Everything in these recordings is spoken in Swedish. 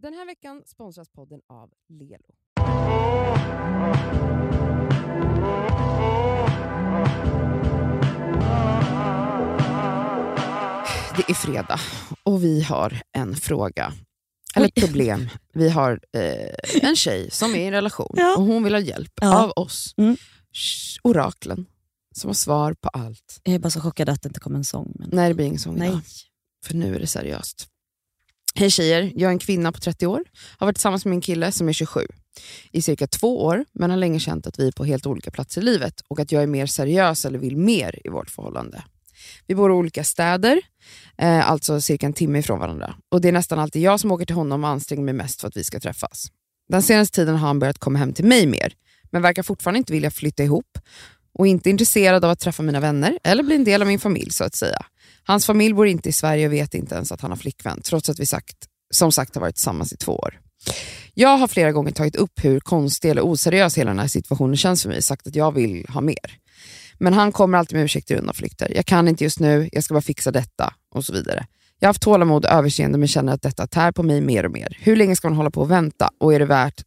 Den här veckan sponsras podden av Lelo. Det är fredag och vi har en fråga, eller ett problem. Vi har eh, en tjej som är i en relation Ja. och hon vill ha hjälp Ja. av oss, Mm. Oraklen, som har svar på allt. Jag är bara så chockad att det inte kom en sång. Men... Nej, det blir ingen sång Nej. idag, för nu är det seriöst. Hej tjejer, jag är en kvinna på 30 år. Har varit tillsammans med min kille som är 27 i cirka två år, men har länge känt att vi är på helt olika platser i livet och att jag är mer seriös eller vill mer i vårt förhållande. Vi bor i olika städer, eh, alltså cirka en timme ifrån varandra. Och Det är nästan alltid jag som åker till honom och anstränger mig mest för att vi ska träffas. Den senaste tiden har han börjat komma hem till mig mer, men verkar fortfarande inte vilja flytta ihop och inte intresserad av att träffa mina vänner eller bli en del av min familj så att säga. Hans familj bor inte i Sverige och vet inte ens att han har flickvän, trots att vi sagt, som sagt har varit tillsammans i två år. Jag har flera gånger tagit upp hur konstig eller oseriös hela den här situationen känns för mig, sagt att jag vill ha mer. Men han kommer alltid med ursäkter och undanflykter. Jag kan inte just nu, jag ska bara fixa detta och så vidare. Jag har haft tålamod och överseende men känner att detta tär på mig mer och mer. Hur länge ska man hålla på och vänta och är det värt,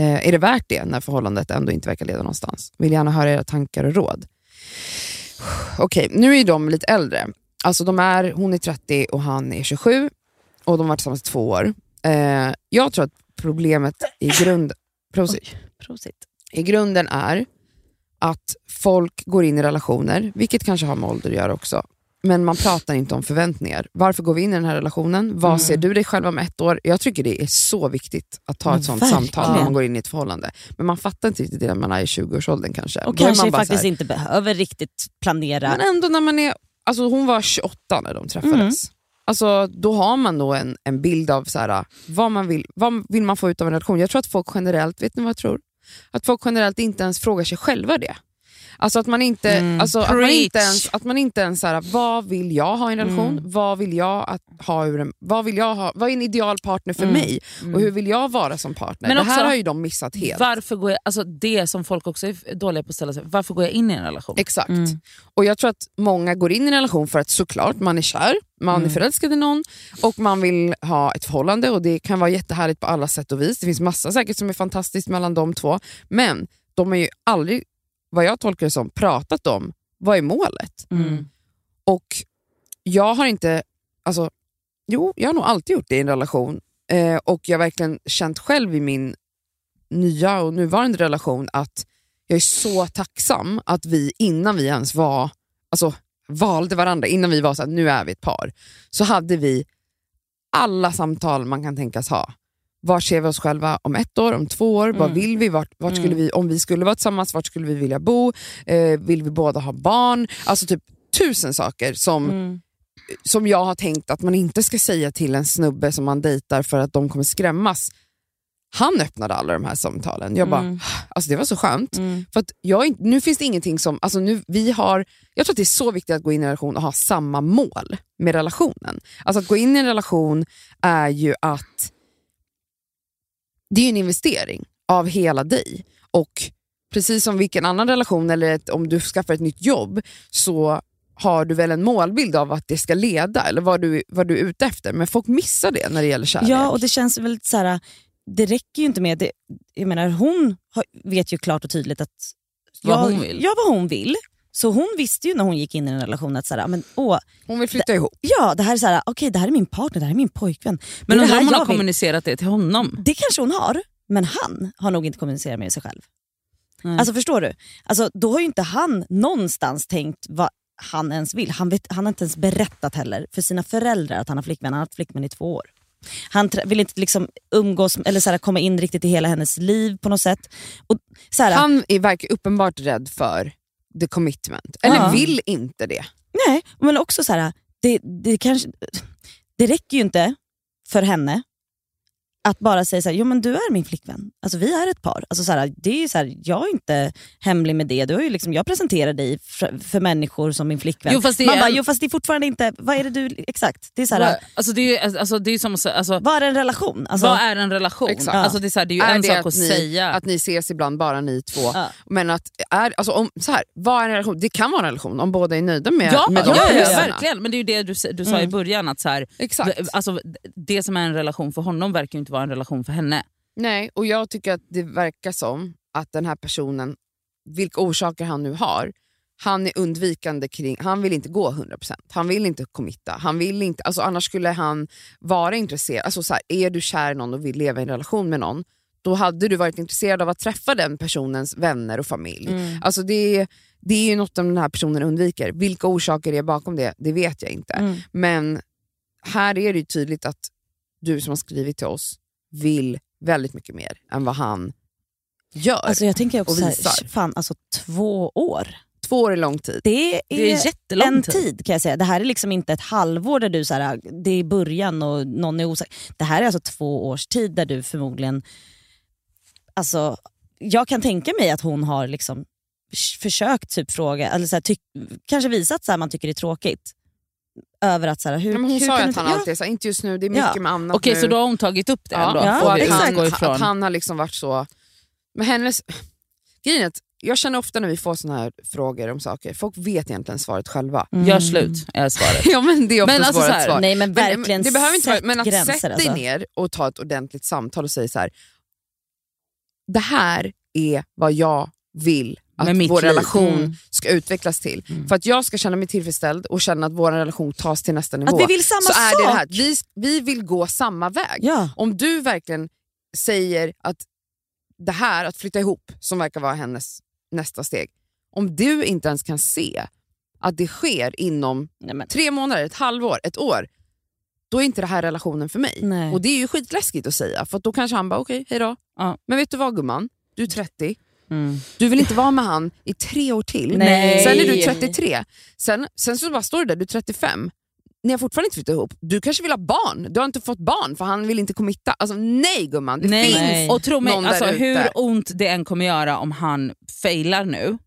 eh, är det, värt det när förhållandet ändå inte verkar leda någonstans? Vill gärna höra era tankar och råd. Okej, nu är de lite äldre. Alltså de är, hon är 30 och han är 27 och de har varit tillsammans i två år. Eh, jag tror att problemet i, grund, prosit, Prosit. i grunden är att folk går in i relationer, vilket kanske har med ålder att göra också, men man pratar inte om förväntningar. Varför går vi in i den här relationen? Vad Mm. ser du dig själv om ett år? Jag tycker det är så viktigt att ta Men ett sånt verkligen. samtal när man går in i ett förhållande. Men man fattar inte riktigt det när man är i 20-årsåldern kanske. Och Då kanske faktiskt här- inte behöver riktigt planera. men ändå när man är, alltså hon var 28 när de träffades. Mm. Alltså, då har man då en, en bild av så här, vad, man vill, vad vill man få ut av en relation. Jag tror att folk generellt, vet ni vad jag tror? Att folk generellt inte ens frågar sig själva det. Alltså att man inte, Mm. alltså att man inte ens, att man inte ens så här, vad vill jag ha i en relation? Mm. Vad vill jag att ha ur en, vad vill jag ha, vad är en ideal partner för Mm. mig? Och hur vill jag vara som partner? Men det här också- har ju de missat helt. Varför går jag, alltså det som folk också är dåliga på att ställa sig, varför går jag in i en relation? Exakt. Mm. Och Jag tror att många går in i en relation för att såklart man är kär, man är Mm. förälskad i någon och man vill ha ett förhållande och det kan vara jättehärligt på alla sätt och vis. Det finns massa säkert som är fantastiskt mellan de två, men de har ju aldrig, vad jag tolkar det som, pratat om vad är målet. Mm. Och jag har inte, alltså, jo jag har nog alltid gjort det i en relation eh, och jag har verkligen känt själv i min nya och nuvarande relation att jag är så tacksam att vi innan vi ens var, alltså valde varandra, innan vi var så här, nu är vi ett par, så hade vi alla samtal man kan tänkas ha. Var ser vi oss själva om ett år, om två år? Vad Mm. vill vi? Vart, vart skulle Mm. vi? Om vi skulle vara tillsammans, vart skulle vi vilja bo? Eh, vill vi båda ha barn? Alltså typ tusen saker som, Mm. som jag har tänkt att man inte ska säga till en snubbe som man dejtar för att de kommer skrämmas. Han öppnade alla de här samtalen. Jag bara, Mm. alltså det var så skönt. Mm. För att jag, nu finns det ingenting som, alltså nu, vi har, jag tror att det är så viktigt att gå in i en relation och ha samma mål med relationen. Alltså att gå in i en relation är ju att, det är en investering av hela dig. Och precis som vilken annan relation eller ett, om du skaffar ett nytt jobb så har du väl en målbild av att det ska leda eller vad du, vad du är ute efter. Men folk missar det när det gäller kärlek. Ja, och det känns väl så här. det räcker ju inte med, det, jag menar hon har, vet ju klart och tydligt att Vad jag, hon vill. Ja, vad hon vill. Så hon visste ju när hon gick in i en relation att så här, men, åh, Hon vill flytta ihop. ja, det här är så här, okej, det här är min partner, det här är min pojkvän. Men undrar om hon har kommunicerat det till honom? Det kanske hon har, men han har nog inte kommunicerat med sig själv. Nej. Alltså förstår du? Alltså, då har ju inte han någonstans tänkt vad han ens vill. Han, vet, han har inte ens berättat heller för sina föräldrar att han har flickvän. Han har haft flickvän i två år. Han vill inte liksom umgås eller så här, komma in riktigt i hela hennes liv på något sätt. Och, så här, Han är verkar uppenbart rädd för the commitment. Eller Ja. vill inte det. Nej, men också så här, det, det, kanske, det räcker ju inte för henne att bara säga så här, jo men du är min flickvän. Alltså vi är ett par. Alltså så här, det är så här, jag är inte hemlig med det. Du har ju liksom, jag presenterar dig för, för människor som min flickvän. Jo, fast det är Man bara, jo fast det är fortfarande inte, vad är det du, exakt. Det är så här, Va- Alltså det är alltså, det är som att säga, alltså, vad är en relation? Alltså, vad är en relation? Exakt. Alltså, det, är så här, det är ju Är en det sak att, ni, säga. Att ni ses ibland, bara ni två. Ja. Men att, är, alltså om, så här, vad är en relation? Det kan vara en relation om båda är nöjda med, ja, med de ja, ja, verkligen. Men det är ju det du, du sa i Mm. början, att så här, Exakt. alltså, det som är en relation för honom verkar ju inte vara en relation för henne. Nej, och jag tycker att det verkar som att den här personen, vilka orsaker han nu har, han är undvikande kring, han vill inte gå 100%, han vill inte committa, han vill inte, alltså annars skulle han vara intresserad. Alltså så här, är du kär i någon och vill leva i en relation med någon, då hade du varit intresserad av att träffa den personens vänner och familj. Mm. Alltså det, är- det är ju något som den här personen undviker. Vilka orsaker är bakom det, det vet jag inte. Mm. Men här är det tydligt att du som har skrivit till oss vill väldigt mycket mer än vad han gör. Alltså jag tänker också och så här, visar. fan alltså två år. Två år är lång tid. Det är, Det är jättelång en tid. tid kan jag säga. Det här är liksom inte ett halvår där du så här, det är början och någon är osäker. Det här är alltså två års tid där du förmodligen, alltså jag kan tänka mig att hon har liksom försökt typ fråga, eller så här, tyck, kanske visat så här, man tycker det är tråkigt. Över att så här, hur, Ja, men hon hur sa ju kan att han inte- alltid så här, inte just nu, det är mycket Ja. med annat Okej, nu. så då har hon tagit upp det ja. ändå? Ja, och att han, att han har liksom varit så... Men hennes... Grejen jag känner ofta när vi får såna här frågor om saker, folk vet egentligen svaret själva. Mm. Gör slut är svaret. Ja men det är ofta Men alltså här, svar. Nej men Men, verkligen det behöver inte vara, men att gränser. sätta alltså. dig ner och ta ett ordentligt samtal och säga så här. det här är vad jag vill att vår liv." relation Mm. ska utvecklas till. För att jag ska känna mig tillfredsställd och känna att vår relation tas till nästa nivå. Att vi vill samma så är sak. det det här, vi, vi vill gå samma väg. Ja. Om du verkligen säger att det här, att flytta ihop, som verkar vara hennes nästa steg. Om du inte ens kan se att det sker inom Nej, tre månader, ett halvår, ett år, då är inte det här relationen för mig. Nej. Och det är ju skitläskigt att säga, för att då kanske han bara okej, hejdå. Ja. Men vet du vad gumman? Du är 30, Mm. du vill inte vara med han i tre år till. Nej. Sen är du 33, sen, sen så bara står du där, du är 35. Ni har fortfarande inte flyttat ihop. Du kanske vill ha barn, du har inte fått barn för han vill inte committa. Alltså nej gumman, det Nej. finns Nej. Och tro mig, någon alltså, där ute. hur ont det än kommer göra om han failar nu,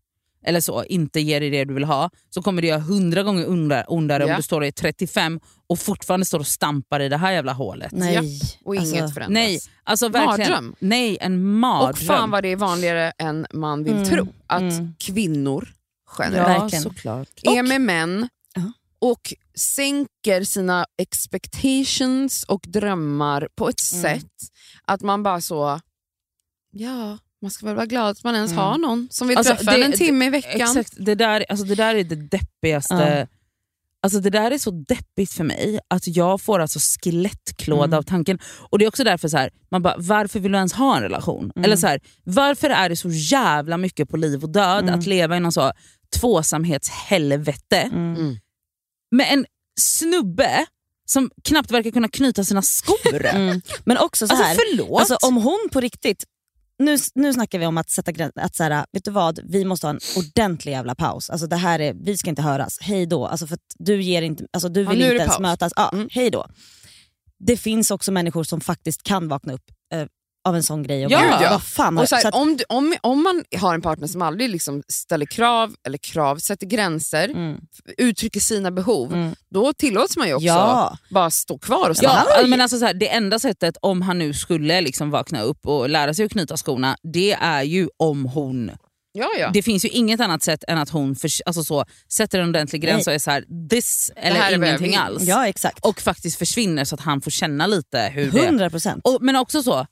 eller så, inte ger dig det du vill ha, så kommer det göra hundra gånger ondare, ondare Ja. om du står i 35 och fortfarande står och stampar i det här jävla hålet. nej. Ja, Och inget Alltså, förändras. Nej, alltså verkligen. Mardröm. Nej, en mardröm. Och fan vad det är vanligare än man vill Mm, tro. Att mm. kvinnor ja, generellt verkligen. såklart. är med män Ja. och sänker sina expectations och drömmar på ett Mm. sätt att man bara så, ja, man ska väl vara glad att man ens Mm. har någon som vill Alltså, träffa det- en timme i veckan. Exakt, det där, alltså det där är det deppigaste. Ja. Alltså det där är så deppigt för mig att jag får alltså skelettklåda Mm. av tanken. Och Det är också därför så här, man bara, varför vill du ens ha en relation? Mm. Eller så här, Varför är det så jävla mycket på liv och död Mm. att leva i någon så tvåsamhetshelvete Mm. Mm. med en snubbe som knappt verkar kunna knyta sina skor? Mm. Men också så Alltså här, förlåt? alltså, om hon på riktigt, nu, nu snackar vi om att sätta gränser, att så här, vet du vad, vi måste ha en ordentlig jävla paus. Alltså, det här är, vi ska inte höras, hej då. Alltså, för du, ger inte, alltså, du Ja, vill är inte ens paus. mötas, ja, Mm. hej då. Det finns också människor som faktiskt kan vakna upp av en sån grej och Ja. bara, Gud, ja. vad fan har Och så här, så att, om, du, om, om man har en partner som aldrig liksom ställer krav, eller krav, sätter gränser, mm, uttrycker sina behov, mm. då tillåts man ju också Ja. bara stå kvar och Ja, alltså, men alltså så här, det enda sättet om han nu skulle liksom vakna upp och lära sig att knyta skorna, det är ju om hon... Ja, ja. Det finns ju inget annat sätt än att hon för, alltså så, sätter en ordentlig gräns och är så här, this här eller är ingenting alls. Ja exakt, Och faktiskt försvinner så att han får känna lite hur det är. 100 procent. Och, men också så,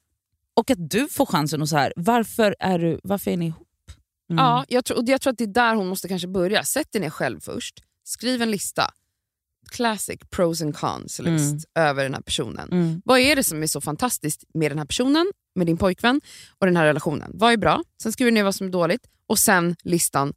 och att du får chansen att så här, varför är, du, varför är ni ihop? Mm. Ja, jag tror, och jag tror att det är där hon måste kanske börja. Sätt dig ner själv först, skriv en lista. Classic pros and cons list över den här personen. Mm. Vad är det som är så fantastiskt med den här personen, med din pojkvän och den här relationen? Vad är bra? Sen skriver du ner vad som är dåligt och sen listan.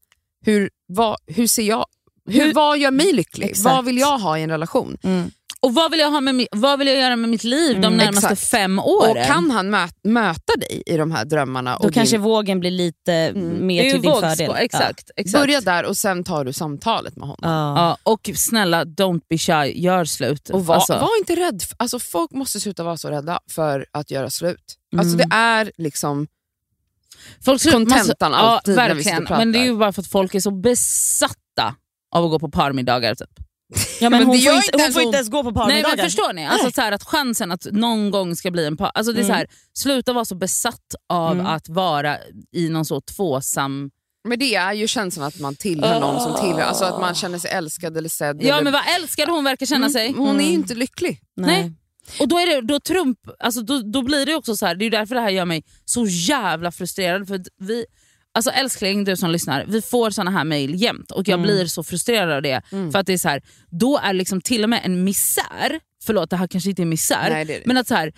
Hur, vad, hur ser jag hur, Hur- vad gör mig lycklig? Exakt. Vad vill jag ha i en relation? Mm. Och vad vill jag, ha med, vad vill jag göra med mitt liv de Mm, närmaste exakt. fem åren? Och kan han mö, möta dig i de här drömmarna? Då och kanske din, vågen blir lite Mm. mer till din fördel. Exakt, exakt. Börja där och sen tar du samtalet med honom. Ja. Ja, och snälla, don't be shy, gör slut. Och var, Alltså, var inte rädd. Alltså, folk måste sluta vara så rädda för att göra slut. Mm. Alltså, det är liksom... Folk kontentan man- alltid ja, när vi verkligen. och pratar. Men det är ju bara för att folk är så besatta av att gå på parmiddagar. Typ. Ja, men Men hon det får, inte, hon får inte ens gå på Nej, parmiddagar. men förstår ni? Alltså, så här, att chansen att någon gång ska bli en par... Alltså, det är så här, sluta vara så besatt av Mm. att vara i någon så tvåsam... Men det är ju känslan att man tillhör någon som tillhör, alltså att man känner sig älskad eller sedd. Ja eller, men vad älskad hon verkar känna sig. Mm, Hon är ju Mm. inte lycklig. Nej. Och då, är det, då, Trump, alltså då, då blir det också så här, det är därför det här gör mig så jävla frustrerad. För att vi, alltså älskling du som lyssnar, vi får såna här mejl jämt och jag Mm. blir så frustrerad av det. För att det är så här, då är liksom till och med en misär, förlåt det här kanske inte är misär, Nej, det är det. men att så här,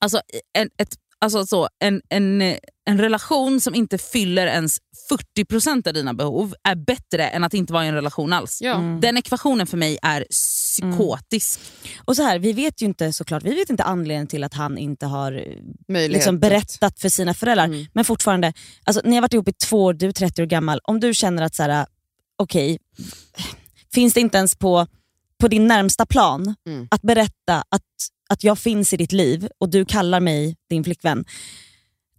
alltså, en, ett, alltså så, en, en, en relation som inte fyller ens 40% av dina behov är bättre än att inte vara i en relation alls. Ja. Den ekvationen för mig är psykotisk. Och så här, vi vet ju inte såklart, vi vet inte anledningen till att han inte har eh, liksom berättat för sina föräldrar. Mm. Men fortfarande, alltså, ni har varit ihop i två år, du är 30 år gammal. Om du känner att så här, okej, finns det inte ens på, på din närmsta plan Mm. att berätta att, att jag finns i ditt liv och du kallar mig din flickvän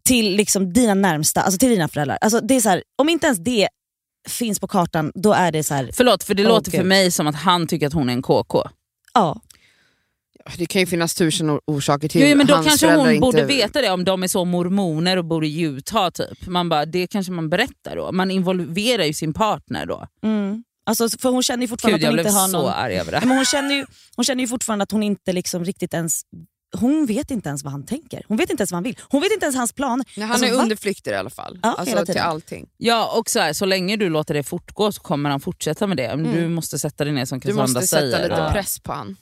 till liksom dina närmsta, alltså till dina föräldrar. Alltså, det är så här, om inte ens det finns på kartan, då är det så här, Förlåt för det Åh, låter för Gud. mig som att han tycker att hon är en KK. ja. Det kan ju finnas tusen or- orsaker till Jo, ja, men då kanske hon inte... borde veta det om de är så mormoner och bor i Utah. Typ. Man bara, det kanske man berättar då. Man involverar ju sin partner då. Mm. Alltså, för hon känner ju fortfarande Gud, att jag hon blev inte har så någon... arg över det. Men hon, känner ju, hon känner ju fortfarande att hon inte liksom riktigt ens... Hon vet inte ens vad han tänker. Hon vet inte ens vad han vill. Hon vet inte ens hans planer. Nej, han Alltså, är underflykter i alla fall. Ja, hela alltså, tiden. till allting. Ja, och så, här, så länge du låter det fortgå så kommer han fortsätta med det. Men Du måste sätta dig ner som Du Cassandra måste sätta säger. lite press på han.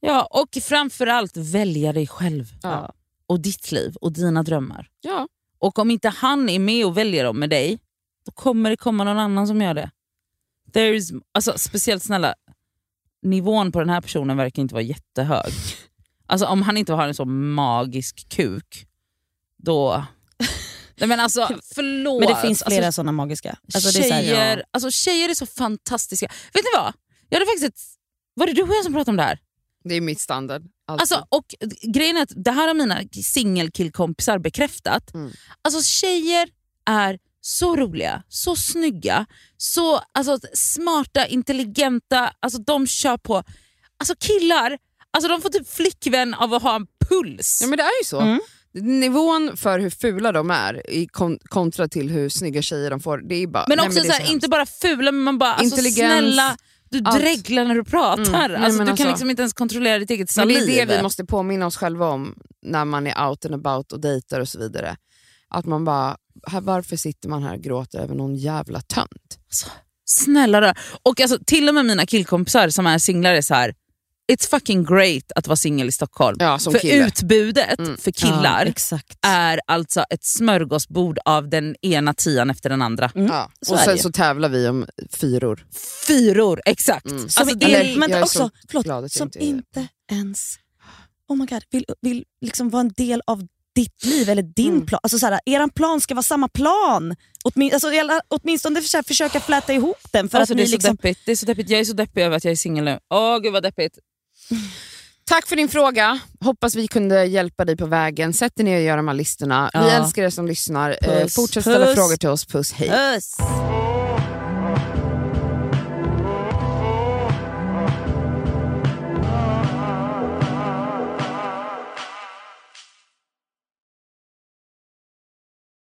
Ja, och framförallt välja dig själv. Ja. Och ditt liv och dina drömmar. Ja. Och om inte han är med och väljer dem med dig, då kommer det komma någon annan som gör det. There is, alltså, speciellt snälla, nivån på den här personen verkar inte vara jättehög. Alltså om han inte har en så magisk kuk, då... Nej men alltså förlåt. Men det finns flera alltså, sådana magiska. Alltså, det är så här, tjejer, ja. alltså, tjejer är så fantastiska. Vet ni vad? Jag hade faktiskt ett, var det du och jag som pratade om det här? Det är mitt standard. Alltid. Alltså, och grejen är att det här har mina singelkillkompisar bekräftat. Mm. Alltså tjejer är så roliga, så snygga, så alltså, smarta, intelligenta. Alltså de kör på. Alltså killar, alltså de får typ flickvän av att ha en puls. Ja men det är ju så. Mm. Nivån för hur fula de är i kon- kontra till hur snygga tjejer de får, det är bara... men nej, också det är så här, inte bara fula, men man bara alltså, snälla, du allt. dreglar när du pratar. Mm, nej, alltså, men du kan alltså- liksom inte ens kontrollera ditt eget Men det saliv. är det vi måste påminna oss själva om när man är out and about och dejtar och så vidare. Att man bara, här, varför sitter man här och gråter över någon jävla tönt? Alltså, snälla rara. Och alltså, till och med mina killkompisar som är singlar är så här. It's fucking great att vara singel i Stockholm. Ja, som för kille. utbudet Mm. för killar Ja, exakt. är alltså ett smörgåsbord av den ena tian efter den andra. Mm. Ja. Så Och sen så tävlar vi om fyror. Fyror, exakt. Mm. Som Alltså, det inte, är, men jag är också, så förlåt, glad att jag som inte inte ens oh my God, vill, vill liksom vara en del av ditt liv eller din Mm. plan. Alltså, såhär, eran plan ska vara samma plan. Åtmin, alltså, åtminstone försöka, försöka fläta ihop den. För alltså, att det, ni är så liksom, deppigt. det är så deppigt. Jag är så deppig över att jag är singel nu. Åh gud vad deppigt. Tack för din fråga. Hoppas vi kunde hjälpa dig på vägen. Sätt dig ner och gör de här listorna. Vi Ja. älskar er som lyssnar. Eh, Puss, fortsätt ställa puss. frågor till oss. Puss, hej. Puss.